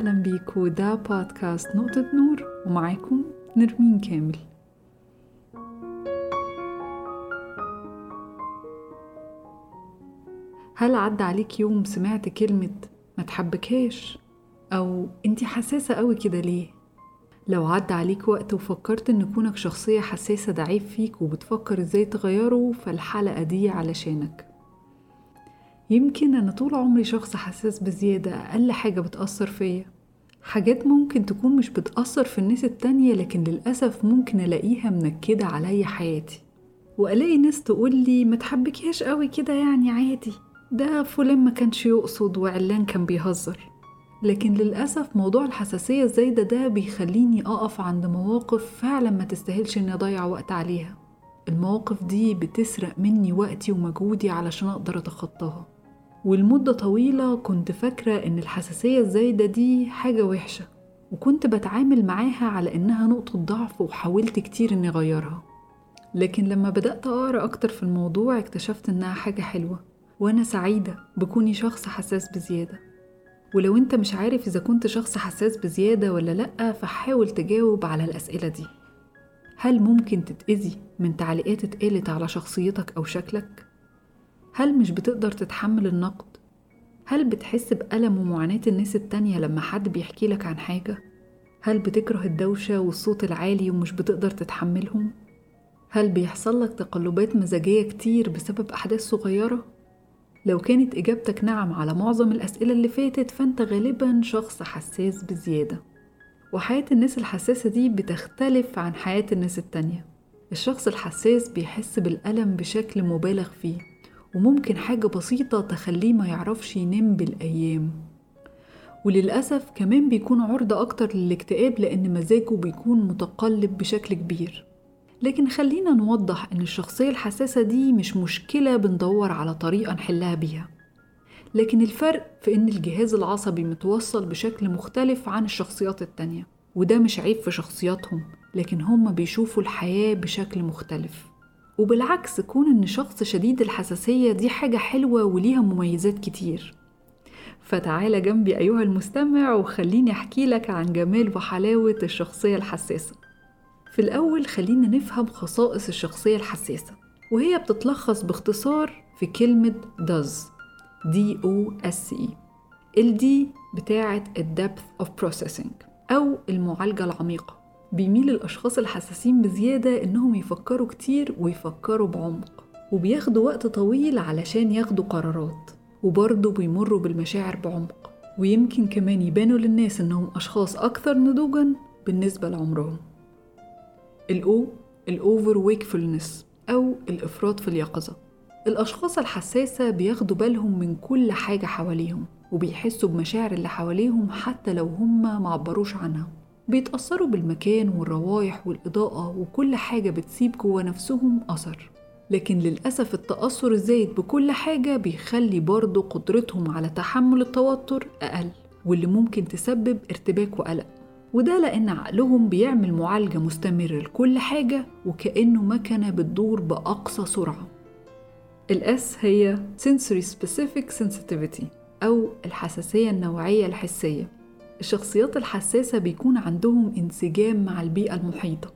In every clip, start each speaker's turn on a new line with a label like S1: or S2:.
S1: أهلا بيكم ده بودكاست نقطة نور ومعاكم نرمين كامل. هل عدى عليك يوم سمعت كلمة ما تحبكهاش أو انتي حساسة قوي كده ليه؟ لو عدى عليك وقت وفكرت إن كونك شخصية حساسة ده عيب فيك وبتفكر إزاي تغيره فالحلقة دي علشانك. يمكن أنا طول عمري شخص حساس بزيادة أقل حاجة بتأثر فيا. حاجات ممكن تكون مش بتأثر في الناس التانية لكن للأسف ممكن ألاقيها منكدة عليا حياتي. وألاقي ناس تقولي ما تحبكيهاش قوي كده يعني عادي ده فلان ما كانش يقصد وعلان كان بيهزر. لكن للأسف موضوع الحساسية الزايدة ده بيخليني أقف عند مواقف فعلا ما تستاهلش إني أضيع وقت عليها. المواقف دي بتسرق مني وقتي ومجهودي علشان أقدر أتخطاها. ولمدة طويلة كنت فاكرة إن الحساسية الزايدة دي حاجة وحشة وكنت بتعامل معاها على إنها نقطة ضعف وحاولت كتير إني أغيرها. لكن لما بدأت أقرأ أكتر في الموضوع اكتشفت إنها حاجة حلوة وأنا سعيدة بكوني شخص حساس بزيادة. ولو أنت مش عارف إذا كنت شخص حساس بزيادة ولا لأ فحاول تجاوب على الأسئلة دي. هل ممكن تتأذي من تعليقات اتقالت على شخصيتك أو شكلك؟ هل مش بتقدر تتحمل النقد؟ هل بتحس بألم ومعاناة الناس التانية لما حد بيحكي لك عن حاجة؟ هل بتكره الدوشة والصوت العالي ومش بتقدر تتحملهم؟ هل بيحصل لك تقلبات مزاجية كتير بسبب أحداث صغيرة؟ لو كانت إجابتك نعم على معظم الأسئلة اللي فاتت فأنت غالبا شخص حساس بزيادة وحياة الناس الحساسة دي بتختلف عن حياة الناس التانية الشخص الحساس بيحس بالألم بشكل مبالغ فيه وممكن حاجة بسيطة تخليه ما يعرفش ينام بالأيام. وللأسف كمان بيكون عرضة أكتر للاكتئاب لأن مزاجه بيكون متقلب بشكل كبير. لكن خلينا نوضح إن الشخصية الحساسة دي مش مشكلة بندور على طريقة نحلها بيها. لكن الفرق في إن الجهاز العصبي متوصل بشكل مختلف عن الشخصيات التانية وده مش عيب في شخصياتهم لكن هم بيشوفوا الحياة بشكل مختلف. وبالعكس كون إن شخص شديد الحساسية دي حاجة حلوة وليها مميزات كتير. فتعالى جنبي أيها المستمع وخليني أحكي لك عن جمال وحلاوة الشخصية الحساسة. في الأول خلينا نفهم خصائص الشخصية الحساسة وهي بتتلخص باختصار في كلمة does D O S E. ال D بتاعة depth of processing أو المعالجة العميقة. بيميل الأشخاص الحساسين بزيادة إنهم يفكروا كتير ويفكروا بعمق وبياخدوا وقت طويل علشان ياخدوا قرارات وبرضه بيمروا بالمشاعر بعمق ويمكن كمان يبانوا للناس إنهم أشخاص أكثر نضوجا بالنسبة لعمرهم. الأو الأوفر ويكفulness أو الإفراط في اليقظة. الأشخاص الحساسة بياخدوا بالهم من كل حاجة حواليهم وبيحسوا بمشاعر اللي حواليهم حتى لو هم معبروش عنها. بيتأثروا بالمكان والروايح والإضاءة وكل حاجة بتسيب جوا نفسهم أثر. لكن للأسف التأثر الزايد بكل حاجة بيخلي برضه قدرتهم على تحمل التوتر أقل واللي ممكن تسبب ارتباك وقلق. وده لأن عقلهم بيعمل معالجة مستمرة لكل حاجة وكأنه مكنة بتدور بأقصى سرعة. الأس هي Sensory Specific Sensitivity أو الحساسية النوعية الحسية. الشخصيات الحساسة بيكون عندهم انسجام مع البيئة المحيطة.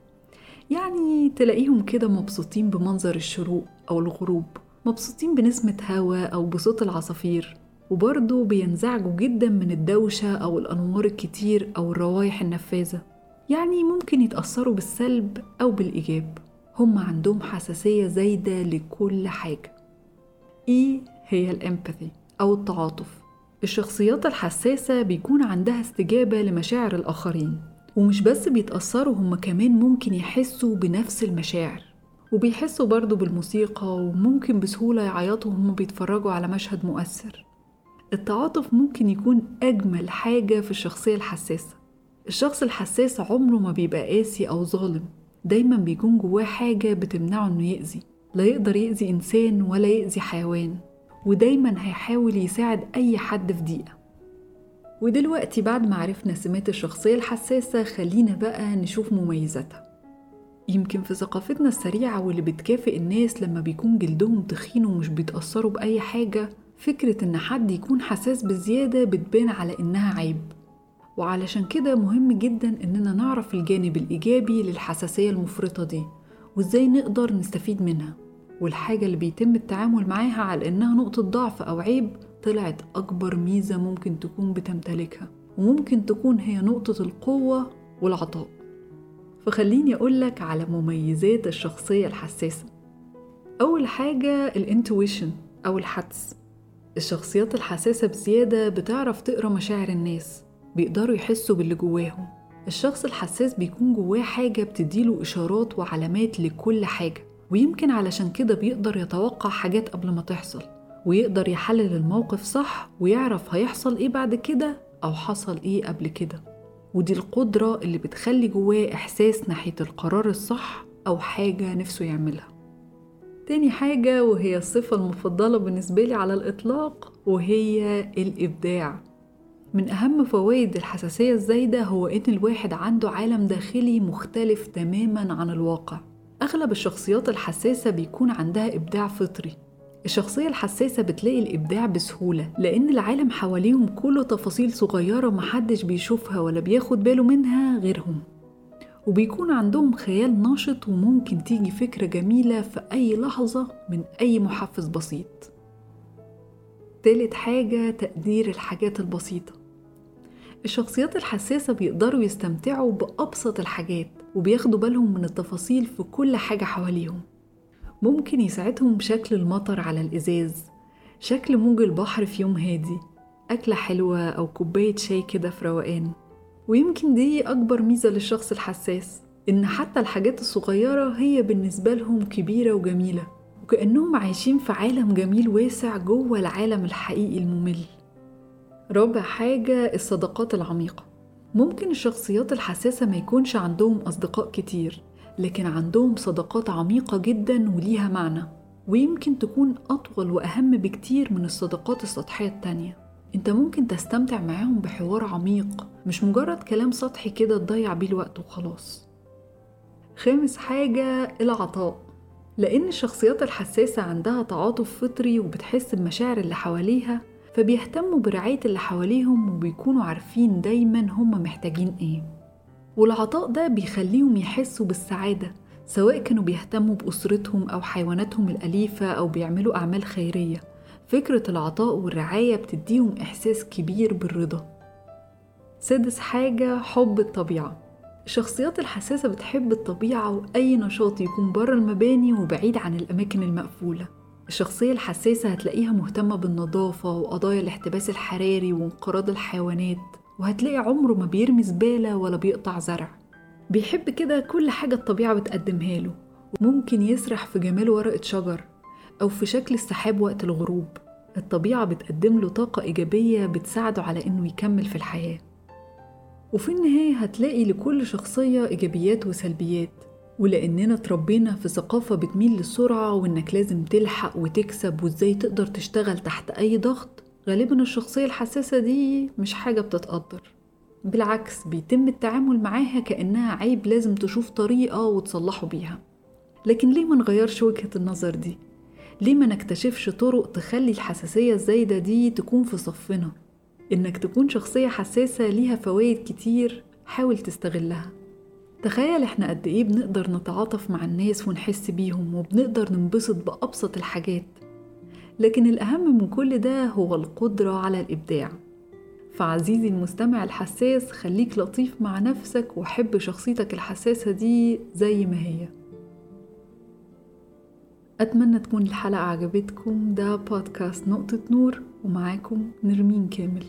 S1: يعني تلاقيهم كده مبسوطين بمنظر الشروق أو الغروب مبسوطين بنسمة هوا أو بصوت العصافير وبرضه بينزعجوا جدا من الدوشة أو الأنوار الكتير أو الروايح النفاذة. يعني ممكن يتأثروا بالسلب أو بالإيجاب. هم عندهم حساسية زايدة لكل حاجة. إي هي الإمباثي أو التعاطف. الشخصيات الحساسة بيكون عندها استجابة لمشاعر الآخرين ومش بس بيتأثروا هم كمان ممكن يحسوا بنفس المشاعر وبيحسوا برضه بالموسيقى وممكن بسهولة يعيطوا هم بيتفرجوا على مشهد مؤثر. التعاطف ممكن يكون أجمل حاجة في الشخصية الحساسة. الشخص الحساس عمره ما بيبقى قاسي أو ظالم دايما بيكون جواه حاجة بتمنعه إنه يأذي لا يقدر يأذي إنسان ولا يأذي حيوان. ودايما هيحاول يساعد أي حد في ضيقة. ودلوقتي بعد ما عرفنا سمات الشخصية الحساسة خلينا بقى نشوف مميزاتها. يمكن في ثقافتنا السريعة واللي بتكافئ الناس لما بيكون جلدهم تخين ومش بيتأثروا بأي حاجة فكرة إن حد يكون حساس بزيادة بتبان على إنها عيب. وعلشان كده مهم جدا إننا نعرف الجانب الإيجابي للحساسية المفرطة دي وإزاي نقدر نستفيد منها. والحاجة اللي بيتم التعامل معاها على إنها نقطة ضعف أو عيب طلعت أكبر ميزة ممكن تكون بتمتلكها وممكن تكون هي نقطة القوة والعطاء. فخليني أقولك على مميزات الشخصية الحساسة. أول حاجة الإنتويشن أو الحدس. الشخصيات الحساسة بزيادة بتعرف تقرأ مشاعر الناس بيقدروا يحسوا باللي جواهم. الشخص الحساس بيكون جواه حاجة بتديله إشارات وعلامات لكل حاجة. ويمكن علشان كده بيقدر يتوقع حاجات قبل ما تحصل ويقدر يحلل الموقف صح ويعرف هيحصل إيه بعد كده أو حصل إيه قبل كده. ودي القدرة اللي بتخلي جواه إحساس ناحية القرار الصح أو حاجة نفسه يعملها. تاني حاجة وهي الصفة المفضلة بالنسبة لي على الإطلاق وهي الإبداع. من أهم فوائد الحساسية الزايدة هو إن الواحد عنده عالم داخلي مختلف تماما عن الواقع. أغلب الشخصيات الحساسة بيكون عندها إبداع فطري. الشخصية الحساسة بتلاقي الإبداع بسهولة لأن العالم حواليهم كله تفاصيل صغيرة محدش بيشوفها ولا بياخد باله منها غيرهم. وبيكون عندهم خيال ناشط وممكن تيجي فكرة جميلة في أي لحظة من أي محفز بسيط. تالت حاجة تقدير الحاجات البسيطة. الشخصيات الحساسة بيقدروا يستمتعوا بأبسط الحاجات وبياخدوا بالهم من التفاصيل في كل حاجة حواليهم. ممكن يساعدهم بشكل المطر على الإزاز شكل موج البحر في يوم هادي أكلة حلوة أو كوباية شاي كده في روقان. ويمكن دي أكبر ميزة للشخص الحساس إن حتى الحاجات الصغيرة هي بالنسبة لهم كبيرة وجميلة وكأنهم عايشين في عالم جميل واسع جوه العالم الحقيقي الممل. رابع حاجة الصداقات العميقة. ممكن الشخصيات الحساسة ما يكونش عندهم أصدقاء كتير لكن عندهم صداقات عميقة جدا وليها معنى ويمكن تكون أطول وأهم بكتير من الصداقات السطحية التانية. انت ممكن تستمتع معاهم بحوار عميق مش مجرد كلام سطحي كده تضيع بيه الوقت وخلاص. خامس حاجة العطاء. لأن الشخصيات الحساسة عندها تعاطف فطري وبتحس بمشاعر اللي حواليها فبيهتموا برعاية اللي حواليهم وبيكونوا عارفين دايما هم محتاجين إيه. والعطاء ده بيخليهم يحسوا بالسعادة سواء كانوا بيهتموا بأسرتهم أو حيواناتهم الأليفة أو بيعملوا أعمال خيرية. فكرة العطاء والرعاية بتديهم إحساس كبير بالرضا. سادس حاجة حب الطبيعة. الشخصيات الحساسة بتحب الطبيعة وأي نشاط يكون بره المباني وبعيد عن الأماكن المقفولة. الشخصية الحساسة هتلاقيها مهتمة بالنظافة وقضايا الاحتباس الحراري وانقراض الحيوانات وهتلاقي عمره ما بيرمي زبالة ولا بيقطع زرع. بيحب كده كل حاجة الطبيعة بتقدمها له وممكن يسرح في جمال ورقة شجر أو في شكل السحاب وقت الغروب. الطبيعة بتقدم له طاقة إيجابية بتساعده على إنه يكمل في الحياة. وفي النهاية هتلاقي لكل شخصية إيجابيات وسلبيات. ولأننا اتربينا في ثقافة بتميل للسرعة وإنك لازم تلحق وتكسب وإزاي تقدر تشتغل تحت أي ضغط غالبا الشخصية الحساسة دي مش حاجة بتتقدر بالعكس بيتم التعامل معاها كأنها عيب لازم تشوف طريقة وتصلحه بيها لكن ليه ما نغيرش وجهة النظر دي؟ ليه ما نكتشفش طرق تخلي الحساسية الزايدة دي تكون في صفنا؟ إنك تكون شخصية حساسة ليها فوايد كتير حاول تستغلها تخيل إحنا قد إيه بنقدر نتعاطف مع الناس ونحس بيهم وبنقدر ننبسط بأبسط الحاجات. لكن الأهم من كل ده هو القدرة على الإبداع. فعزيزي المستمع الحساس خليك لطيف مع نفسك وحب شخصيتك الحساسة دي زي ما هي. أتمنى تكون الحلقة عجبتكم. ده بودكاست نقطة نور ومعاكم نرمين كامل.